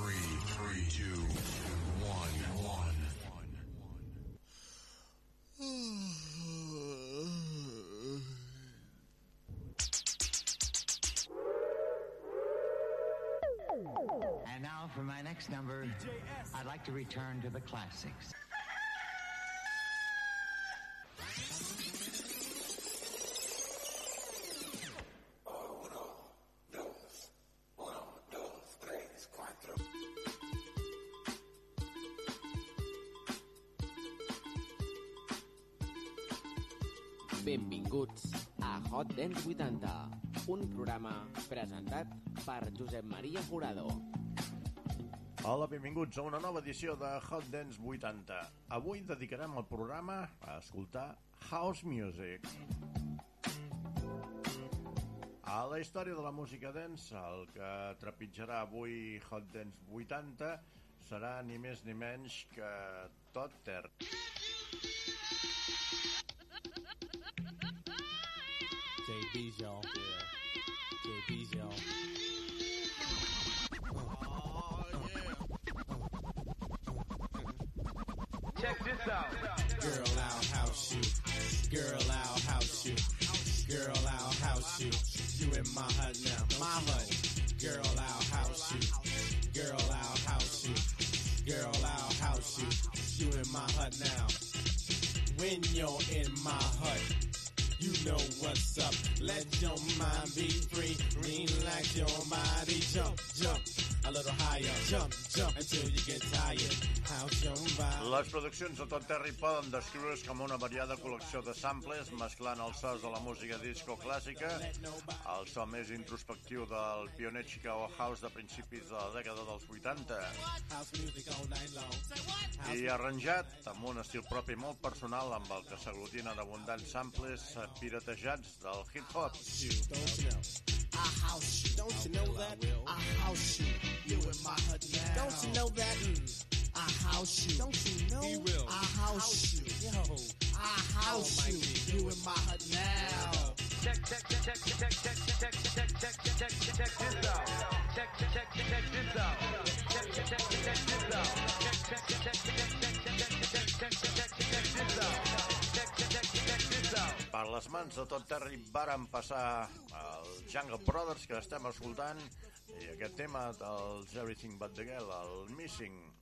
three, three, two, one, one. And now for my next number, I'd like to return to the classics. Josep Maria Jurado. Hola, benvinguts a una nova edició de Hot Dance 80. Avui dedicarem el programa a escoltar House Music. A la història de la música dance, el que trepitjarà avui Hot Dance 80 serà ni més ni menys que Totter. JB's, y'all. Yeah. Y'all. Check this out. Girl, I'll house you. Girl, I'll house you. Girl, I'll house you. You in my hut now. My hut. Girl, I'll house you. Girl, I'll house you. Girl, I'll house you. You in my hut now. When you're in my hut. You know what's up. Let your mind be free. Relax your body. Jump, jump. A little higher. Jump, Les produccions de Tot Terry poden descriure's com una variada col·lecció de samples mesclant els sons de la música disco clàssica, el so més introspectiu del pioner Chicago House de principis de la dècada dels 80 House music all night long. i arranjat amb un estil propi molt personal amb el que s'aglutinen abundants samples piratejats del hip-hop. Don't you know? I house you. Don't you know that? I house you. You in my hut now. Don't you know that? Mm. I house you. Don't you know? He will. I house you. Yo. I house you. You in my hut now. Check, check, check, check, check, check, check, check, check, check, check, check this out. Check, check, check, check this out. Check, check, check, check this out. Check, check, check, check, check, check, check, check, check, check, check this out. Check, check, check, check this out. Per les mans de tot Terry varen passar els Jungle Brothers que estem escoltant i aquest tema dels Everything But The Girl, el Missing.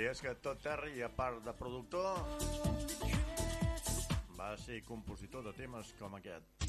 I és que tot Terry, a part de productor, va ser compositor de temes com aquest.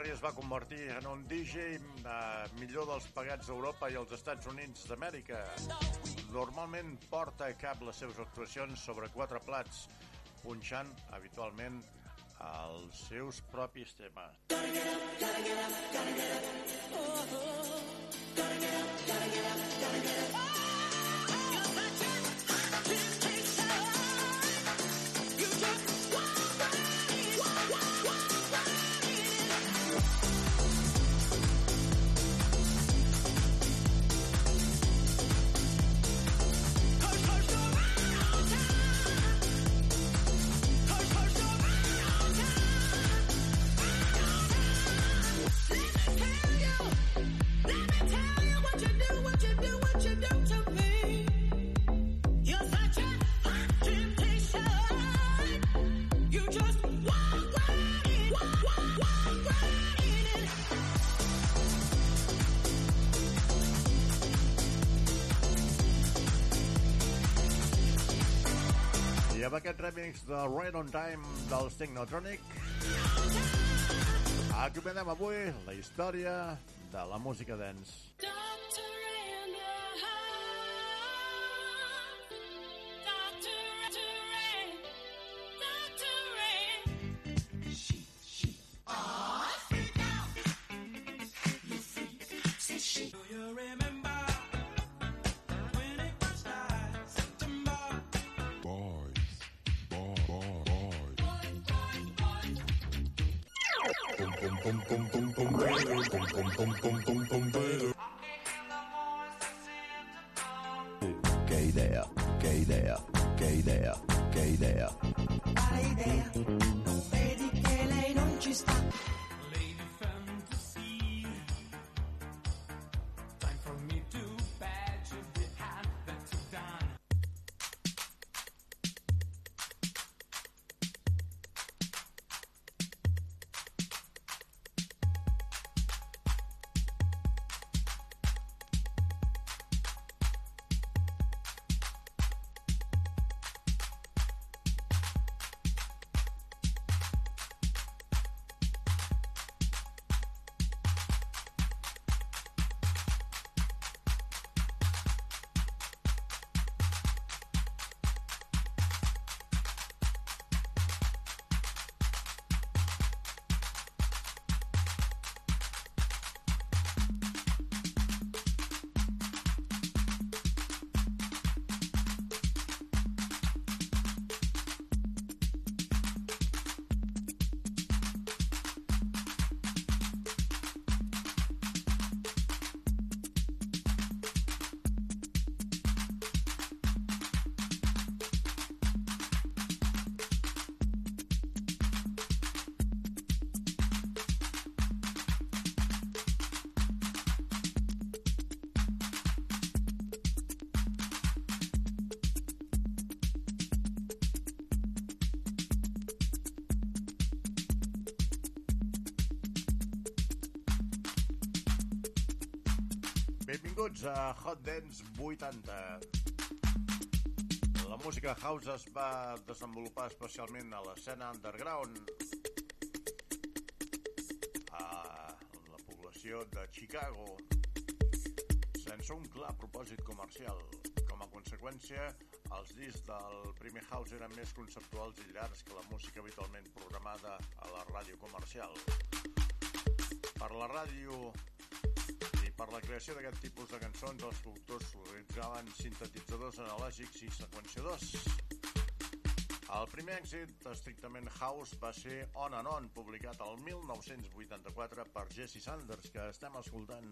Terry es va convertir en un DJ eh, millor dels pagats a Europa i als Estats Units d'Amèrica. Normalment porta a cap les seves actuacions sobre quatre plats, punxant habitualment els seus propis temes. I amb aquest remix de Right on Time dels Technotronic acomiadem avui la història de la música dance. Benvinguts a Hot Dance 80. La música house es va desenvolupar especialment a l'escena underground a la població de Chicago sense un clar propòsit comercial. Com a conseqüència, els discs del primer house eren més conceptuals i llargs que la música habitualment programada a la ràdio comercial. Per la ràdio per la creació d'aquest tipus de cançons, els productors utilitzaven sintetitzadors analògics i seqüenciadors. El primer èxit estrictament house va ser On and On, publicat el 1984 per Jesse Sanders, que estem escoltant.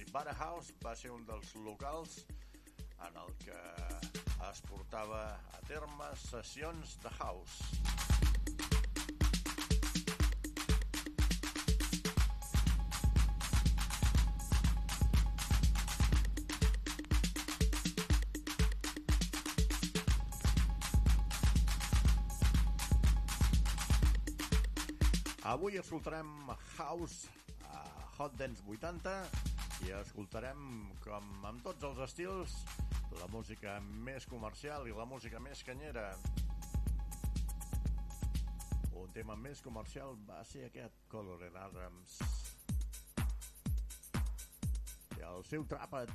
I Bara House va ser un dels locals en el que es portava a terme sessions de house. Avui escoltarem House a Hot Dance 80 i escoltarem, com amb tots els estils, la música més comercial i la música més canyera. Un tema més comercial va ser aquest Colored Adams. I el seu tràpat.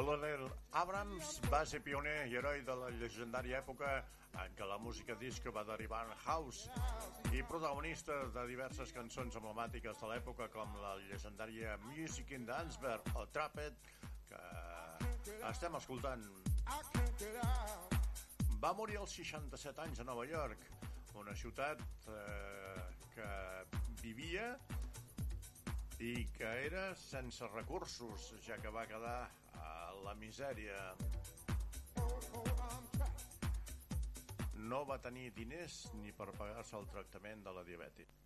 Colonel Abrams va ser pioner i heroi de la llegendària època en què la música disco va derivar en house i protagonista de diverses cançons emblemàtiques de l'època com la llegendària Music in Danceberg o Trapped que estem escoltant. Va morir als 67 anys a Nova York, una ciutat eh, que vivia i que era sense recursos, ja que va quedar a la misèria. No va tenir diners ni per pagar-se el tractament de la diabetis.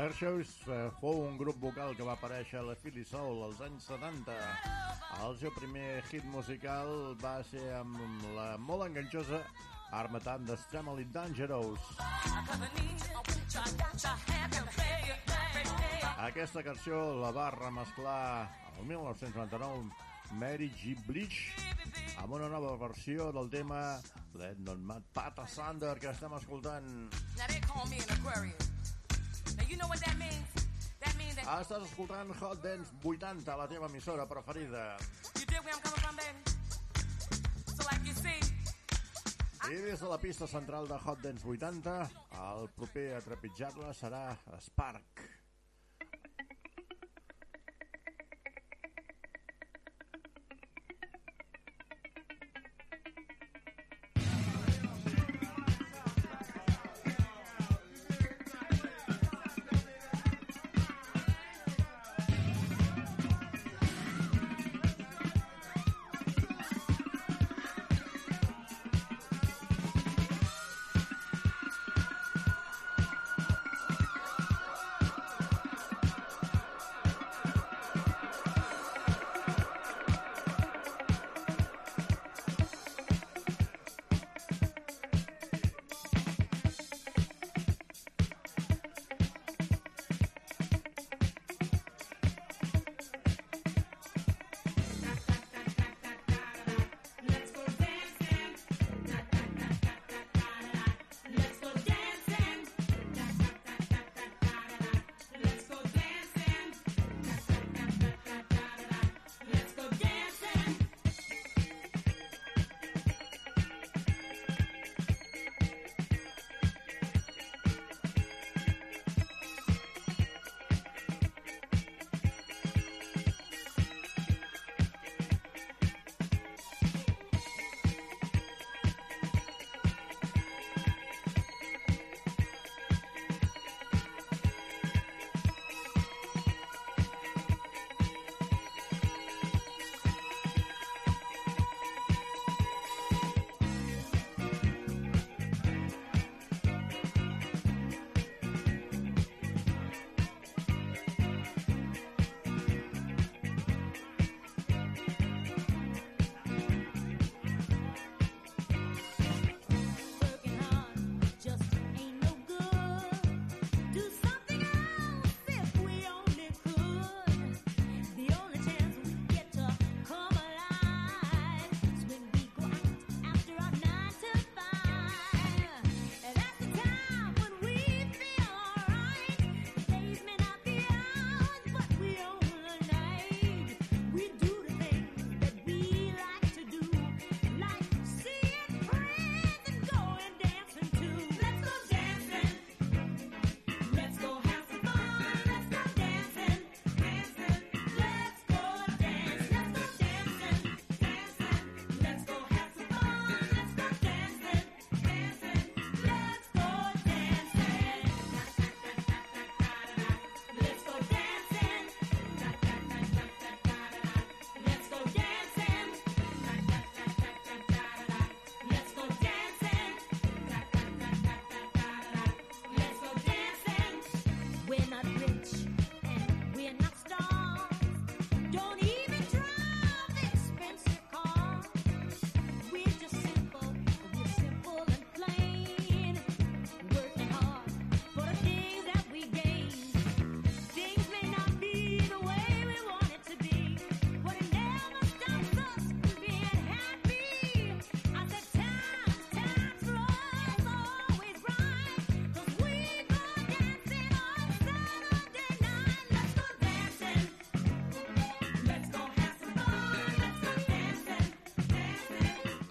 Day. Hershows eh, fou un grup vocal que va aparèixer a la Philly Soul als anys 70. El seu primer hit musical va ser amb la molt enganxosa Armatant de Stamely Dangerous. Aquesta cançó la va remesclar el 1999 Mary G. Bleach amb una nova versió del tema Let Not Mad Pata Sander que estem escoltant. Now they call me an Aquarius. Now you know what that means? That means that Estàs escoltant Hot Dance 80, la teva emissora preferida. you dig where I'm coming from, baby. So like you see, I des de la pista central de Hot Dance 80, el proper a trepitjar-la serà Spark.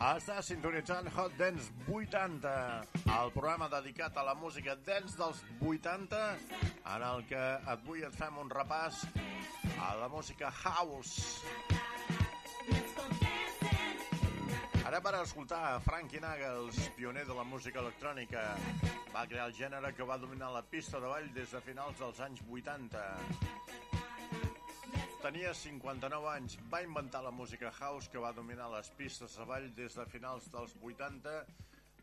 Està sintonitzant Hot Dance 80, el programa dedicat a la música dance dels 80, en el que avui et fem un repàs a la música house. Ara per escoltar Frankie Nagels, pioner de la música electrònica, va crear el gènere que va dominar la pista de ball des de finals dels anys 80. Tenia 59 anys, va inventar la música house que va dominar les pistes de ball des de finals dels 80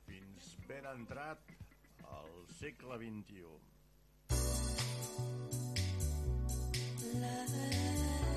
fins ben entrat al segle XXI. Bring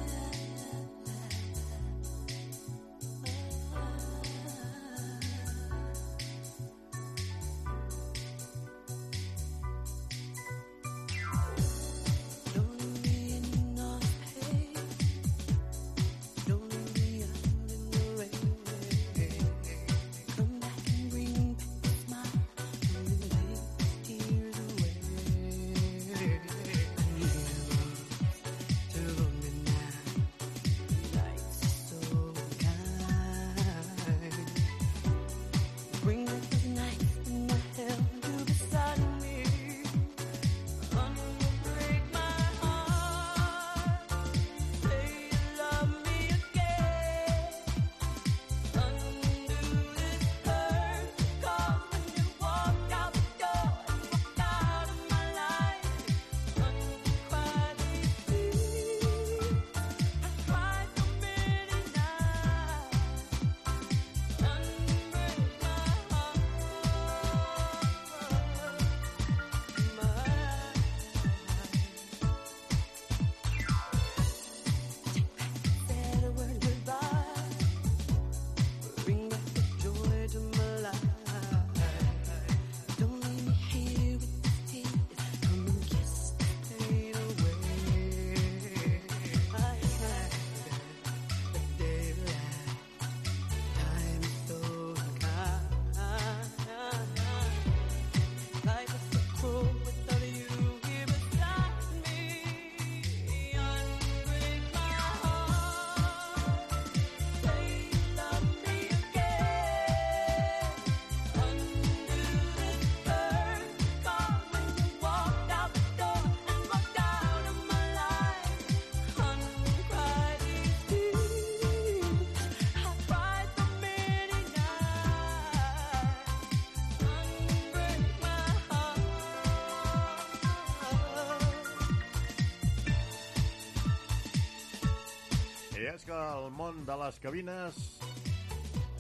I és que al món de les cabines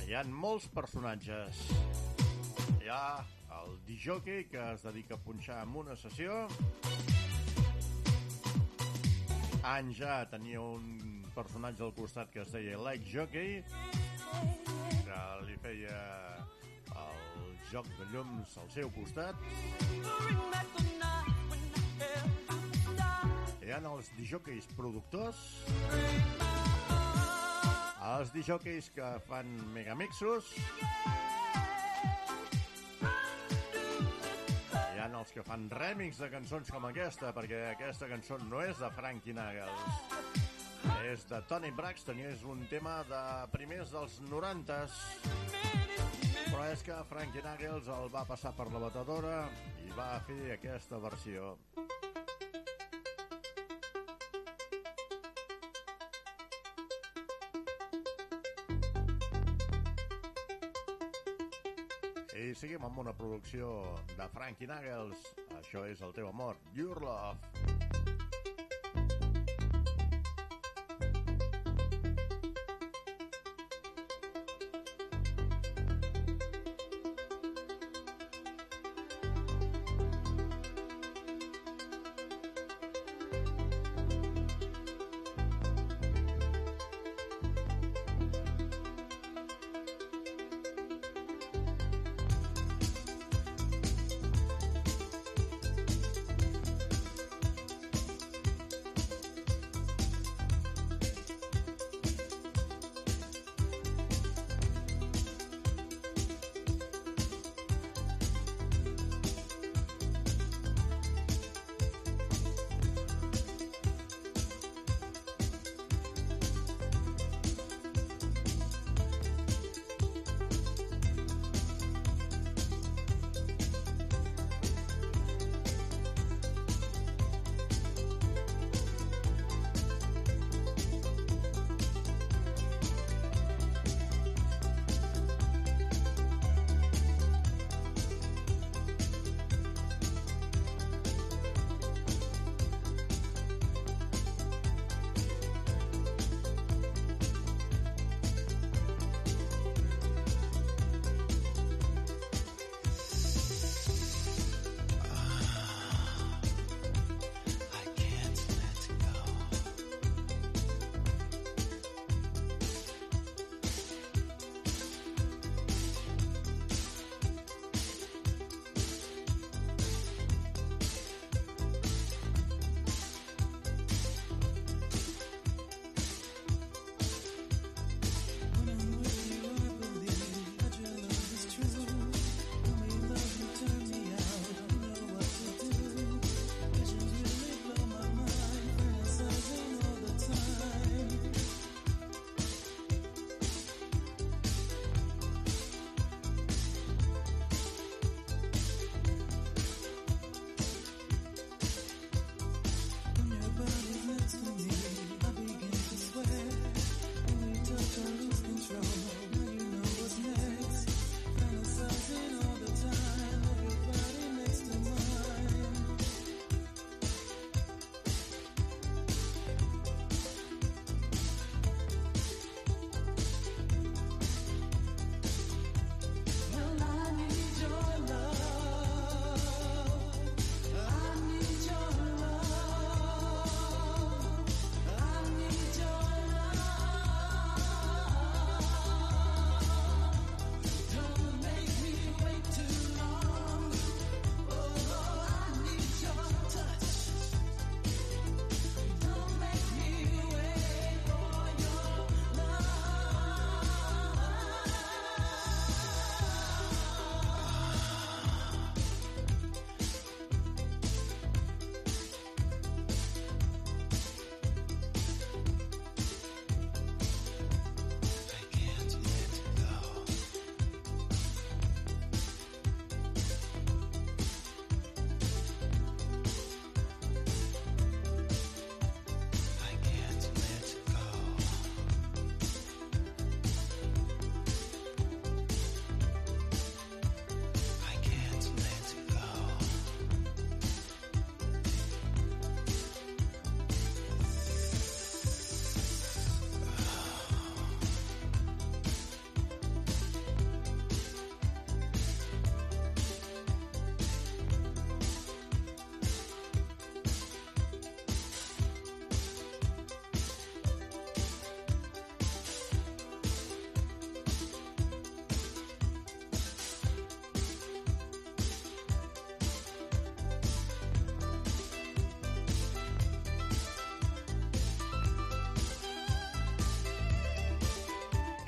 hi han molts personatges. Hi ha el disjockey que es dedica a punxar en una sessió. Anys ja tenia un personatge al costat que es deia Like Jockey, que li feia el joc de llums al seu costat. Hi ha els disjockeys productors, els disjockeys que fan megamixos, hi ha els que fan remix de cançons com aquesta, perquè aquesta cançó no és de Frankie Nagels. És de Tony Braxton i és un tema de primers dels 90s. Però és que Frankie Nagels el va passar per la batedora i va fer aquesta versió. I seguim amb una producció de Frankie Nagels. Això és el teu amor, Your Love.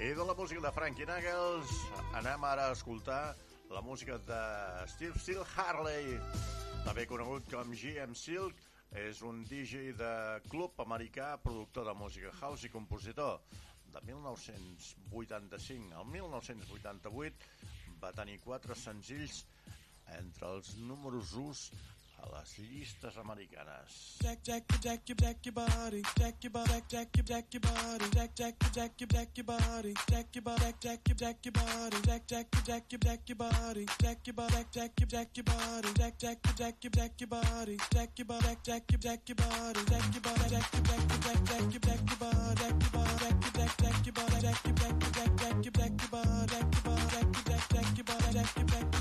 De la música de Frankie Knuckles, anem ara a escoltar la música de Steve Seal Harley, també conegut com GM Silk, és un DJ de club americà, productor de música house i compositor. De 1985 al 1988 va tenir quatre senzills entre els números 1 a les llistes americanes. Jack, jack, jack, your jack your body, jack your body, jack, your jack your body, jack, jack, jack, jack your body, jack your body, jack, your jack your body, jack, jack, jack, jack your body, jack your body, jack, your jack your body, jack, jack, jack, jack your body, jack your body, jack, your jack your body, jack your body, jack, your jack your jack, jack your jack your body, jack your body, jack your jack, jack your body, jack your jack jack, jack your jack your body, jack your body, jack your jack, jack your body, jack your jack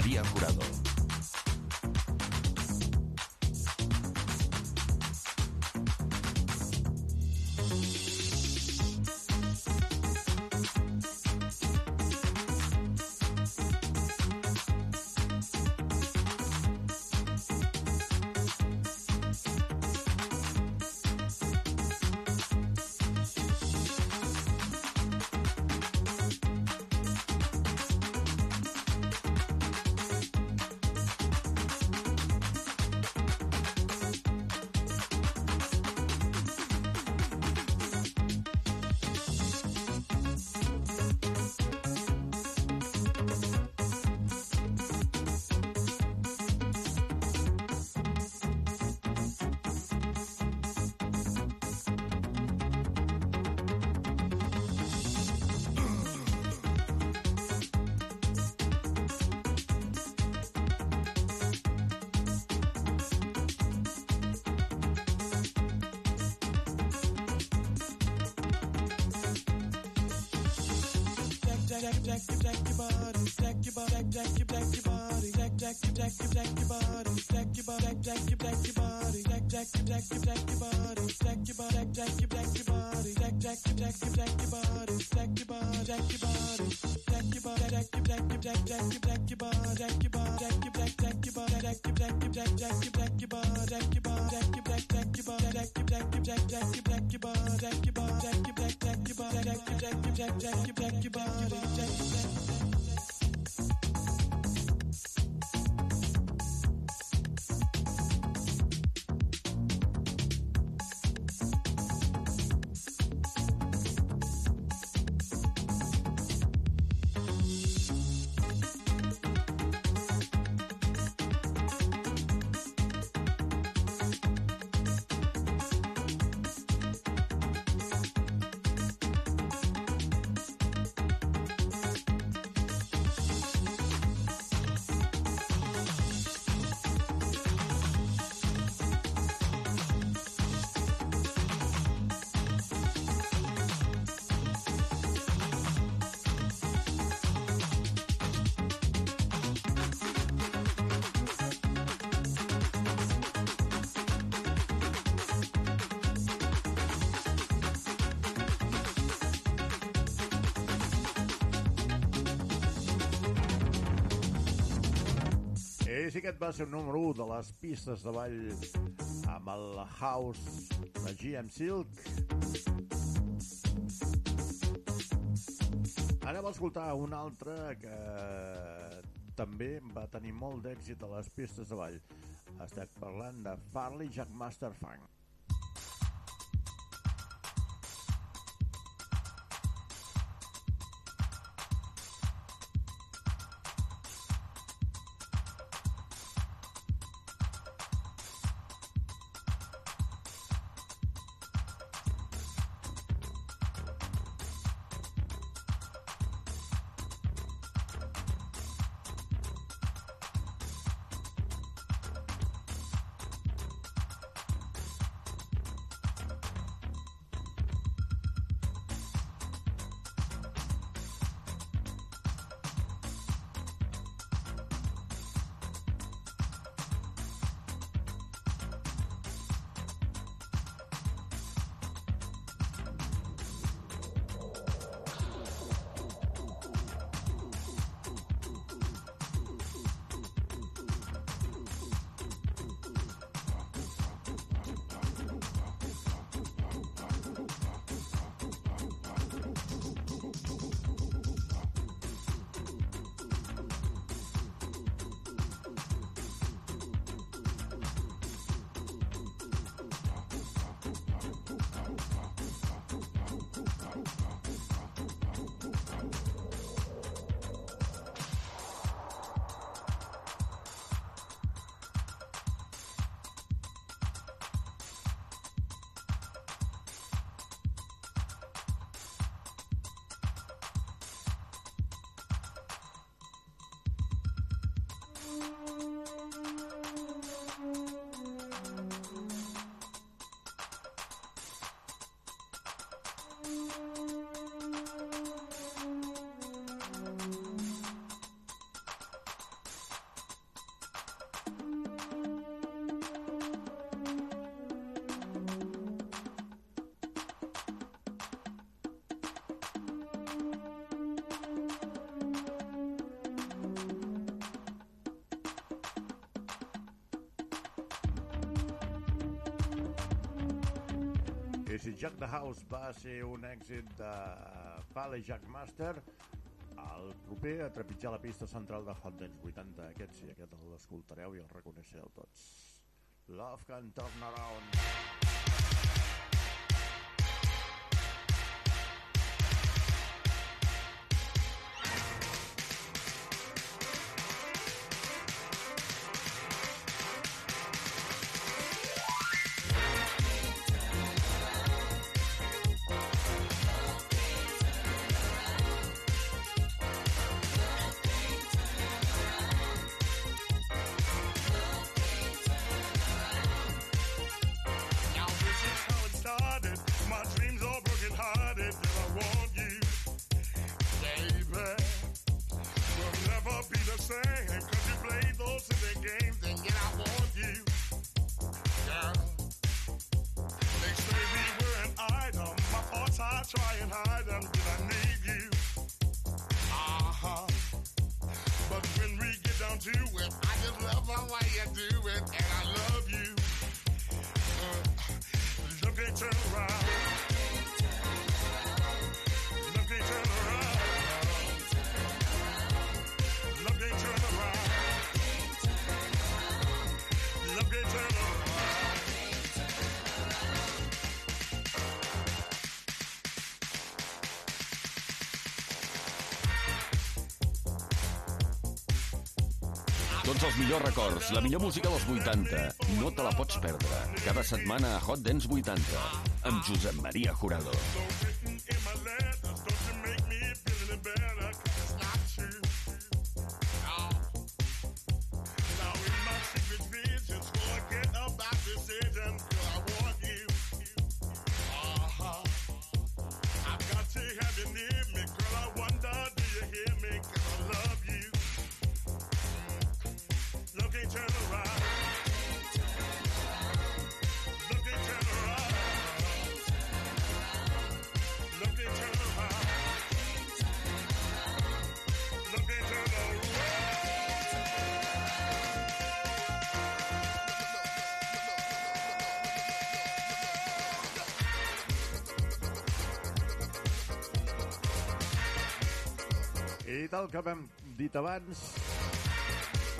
María jack, jack, jack, jack your body, jack your body, jack, jack, your jack your body, jack, jack, jack, jack your body, jack your body, jack, your jack your body, jack, jack, jack, jack sí que aquest va ser el número 1 de les pistes de ball amb el House de GM Silk. Anem a escoltar un altre que també va tenir molt d'èxit a les pistes de ball. Estem parlant de Farley Jackmaster Funk. Si Jack the House va ser un èxit de Pale Jack Master, el proper a trepitjar la pista central de Hot Dance 80, aquest sí, aquest l'escoltareu i el reconeixereu tots. Love can turn around. Tots els millors records, la millor música dels 80. No te la pots perdre. Cada setmana a Hot Dance 80. Amb Josep Maria Jurado. Dit abans,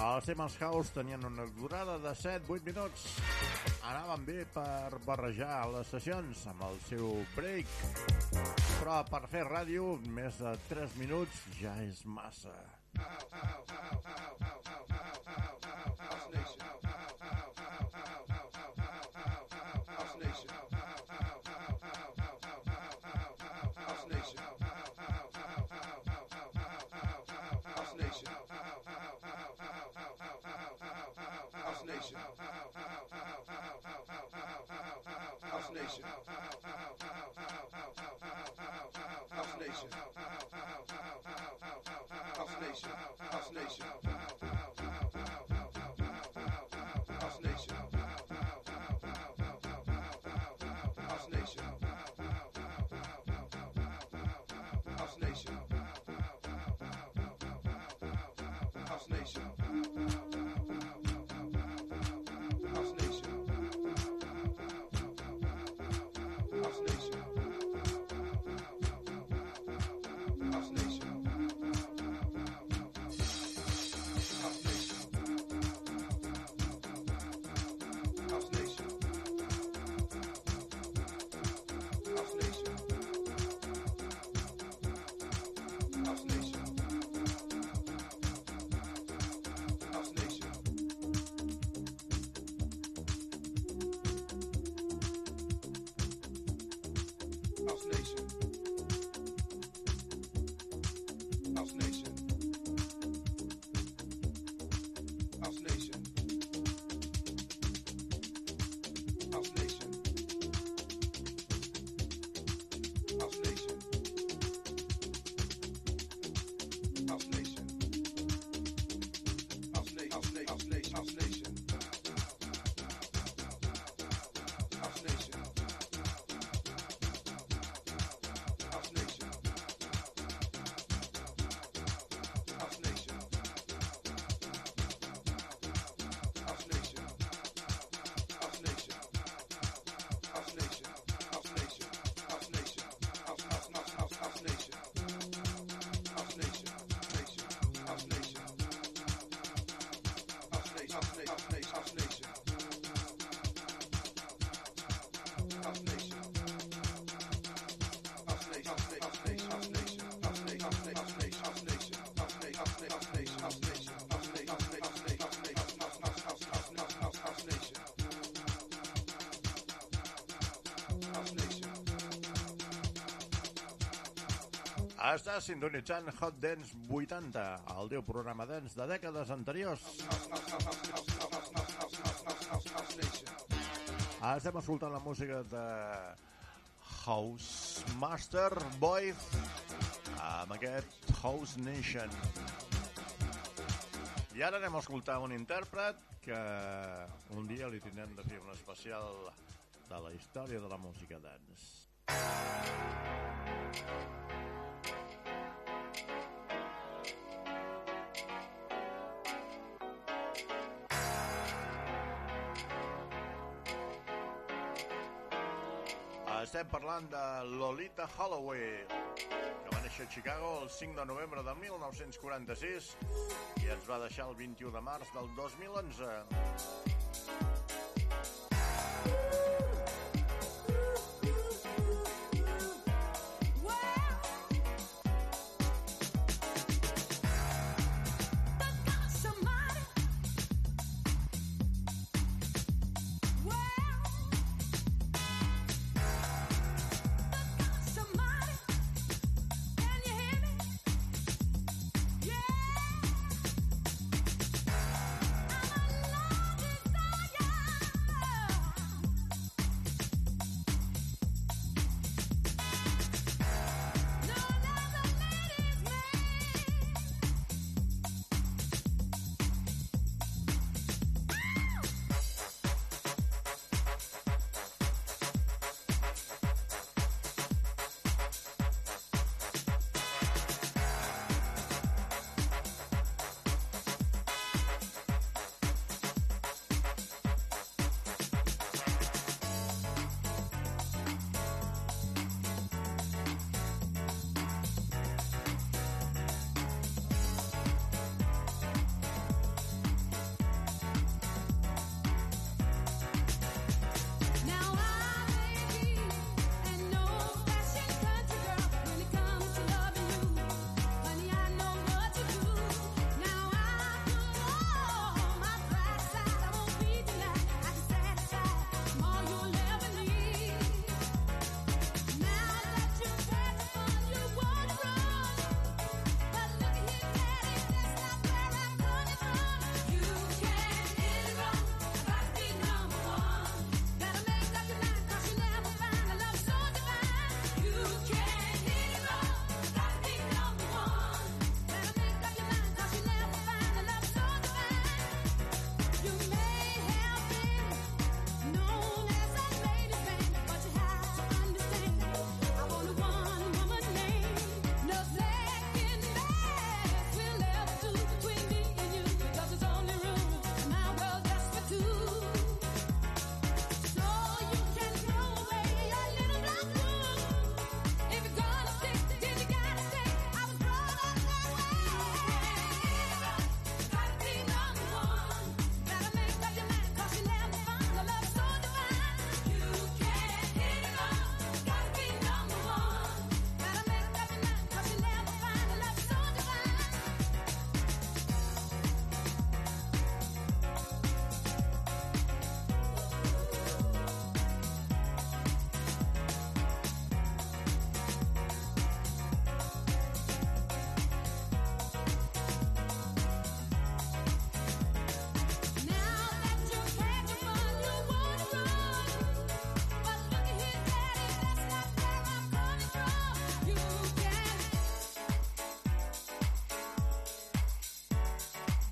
els Temes House tenien una durada de 7-8 minuts. Anaven bé per barrejar les sessions amb el seu break. Però per fer ràdio, més de 3 minuts ja és massa. Nation. House Nation. House Nation. House Nation. House Nation. Està sintonitzant Hot Dance 80, el teu programa dance de dècades anteriors. Estem escoltant la música de House Master Boy amb aquest House Nation. I ara anem a escoltar un intèrpret que un dia li tindrem de fer un especial de la història de la música dance. Estem parlant de Lolita Holloway, que va néixer a Chicago el 5 de novembre de 1946 i ens va deixar el 21 de març del 2011.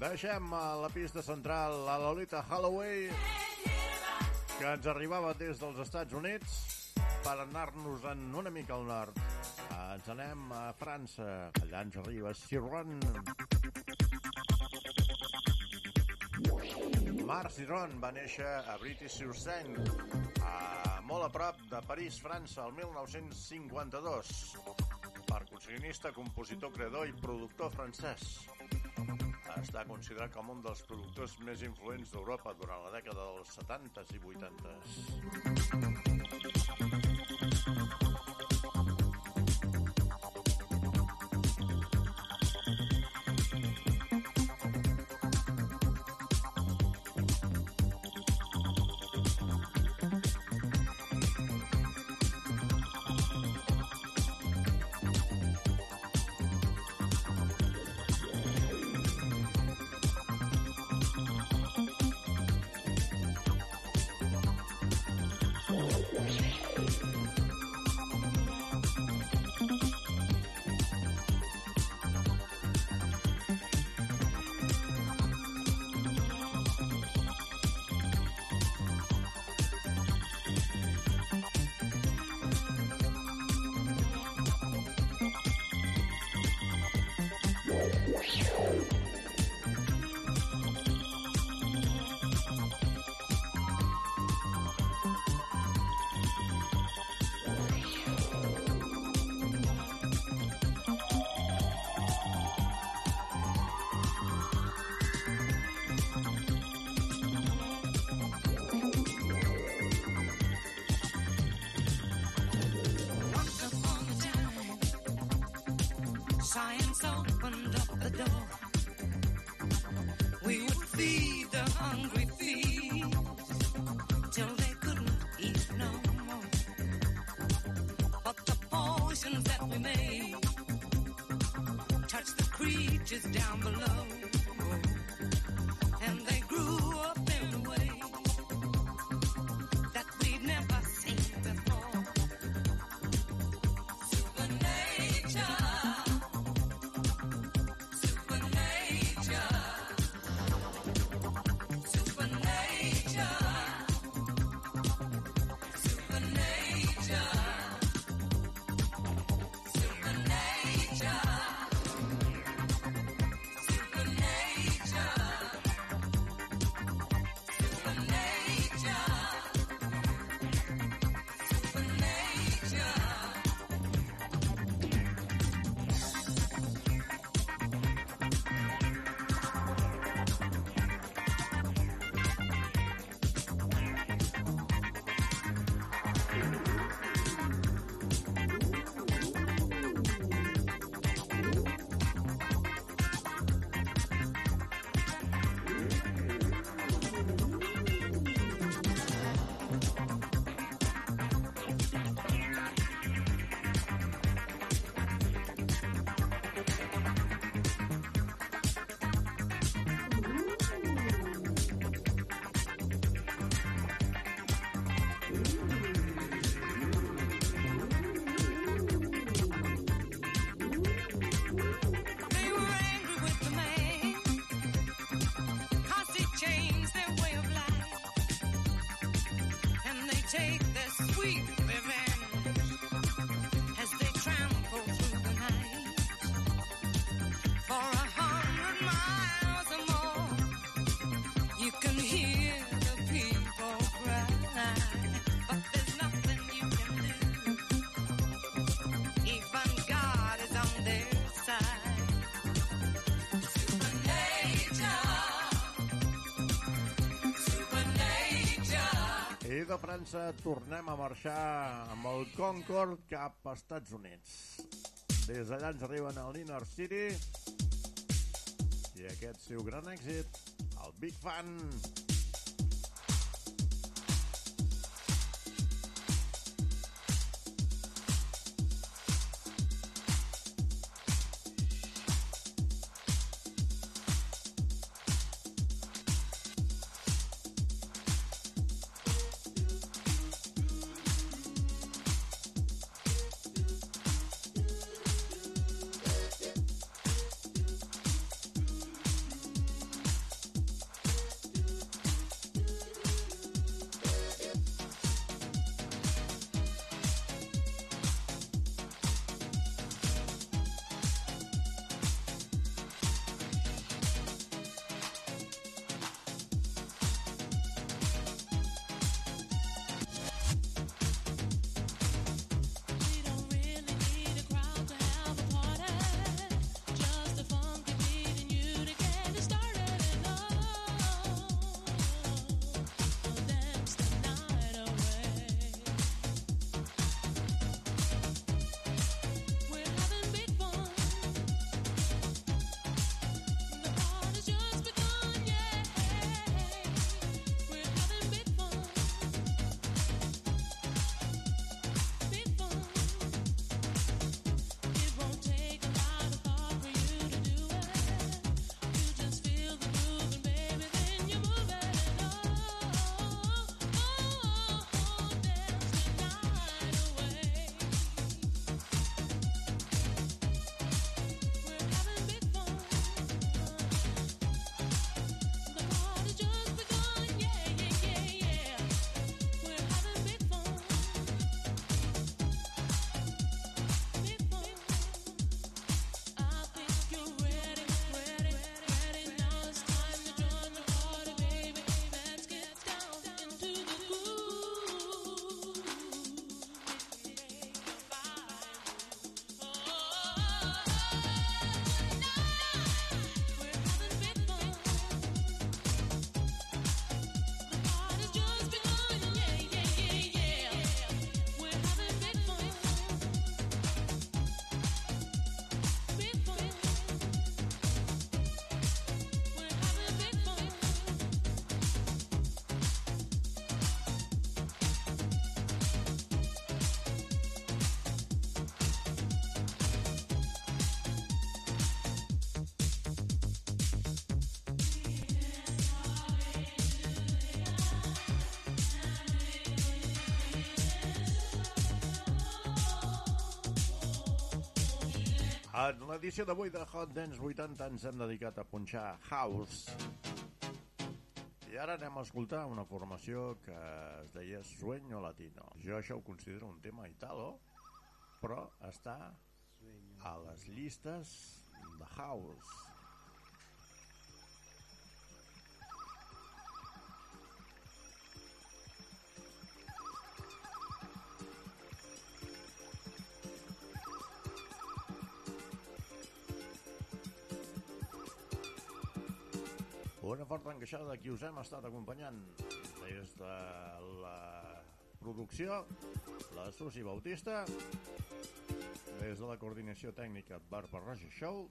Deixem a la pista central a Lolita Holloway, que ens arribava des dels Estats Units per anar-nos en una mica al nord. Ens anem a França, allà ens arriba Siron. Marc Siron va néixer a British-sur-Seine, a molt a prop de París, França, el 1952. Percussionista, compositor, creador i productor francès. Està considerat com un dels productors més influents d'Europa durant la dècada dels 70s i 80s. Science opened up the door. We would feed the hungry feet till they couldn't eat no more. But the potions that we made touched the creatures down below, de França tornem a marxar amb el Concorde cap als Estats Units. Des d'allà ens arriben al Inner City i aquest seu gran èxit, el Big Fan. Supernature, En l'edició d'avui de Hot Dance 80 ens hem dedicat a punxar House. I ara anem a escoltar una formació que es deia Sueño Latino. Jo això ho considero un tema italo, però està a les llistes de House. De qui us hem estat acompanyant des de la producció, la Susi Bautista, des de la coordinació tècnica Barba Roja Show,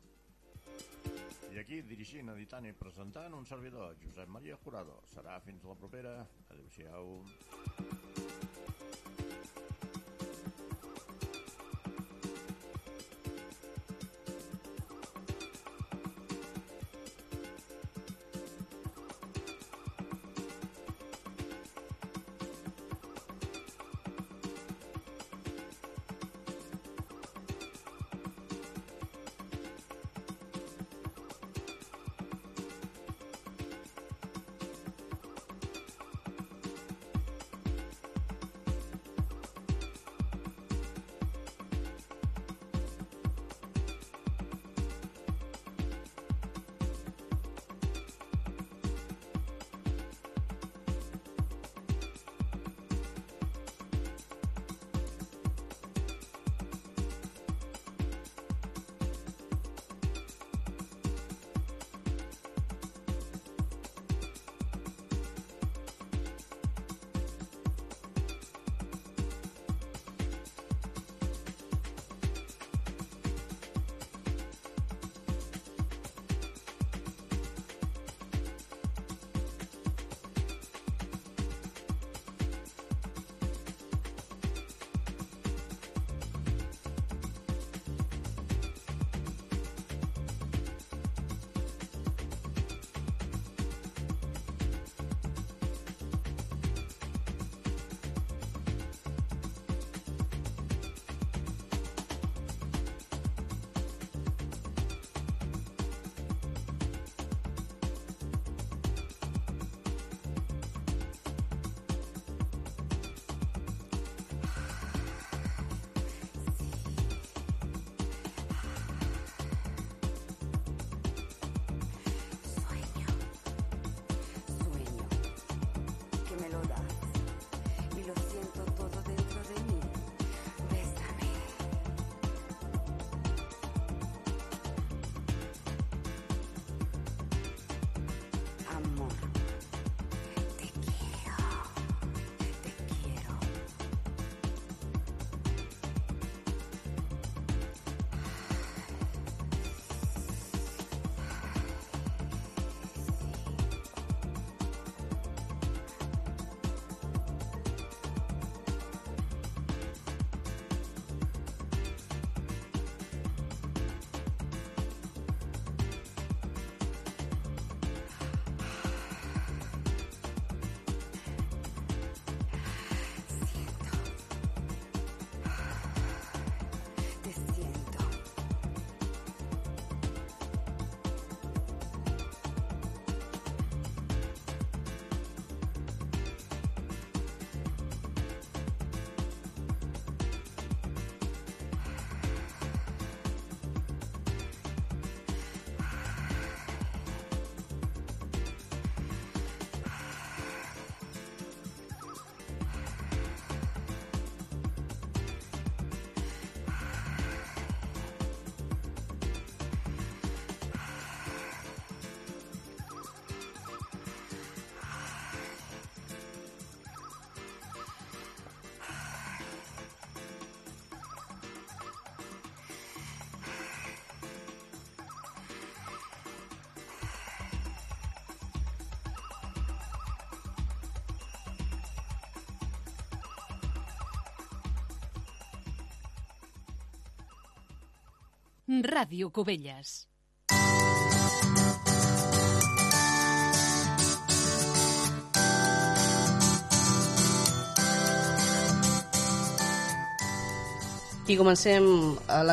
i aquí dirigint, editant i presentant un servidor, Josep Maria Jurado. Serà fins la propera. Adéu-siau. Ràdio Cubelles. I comencem a la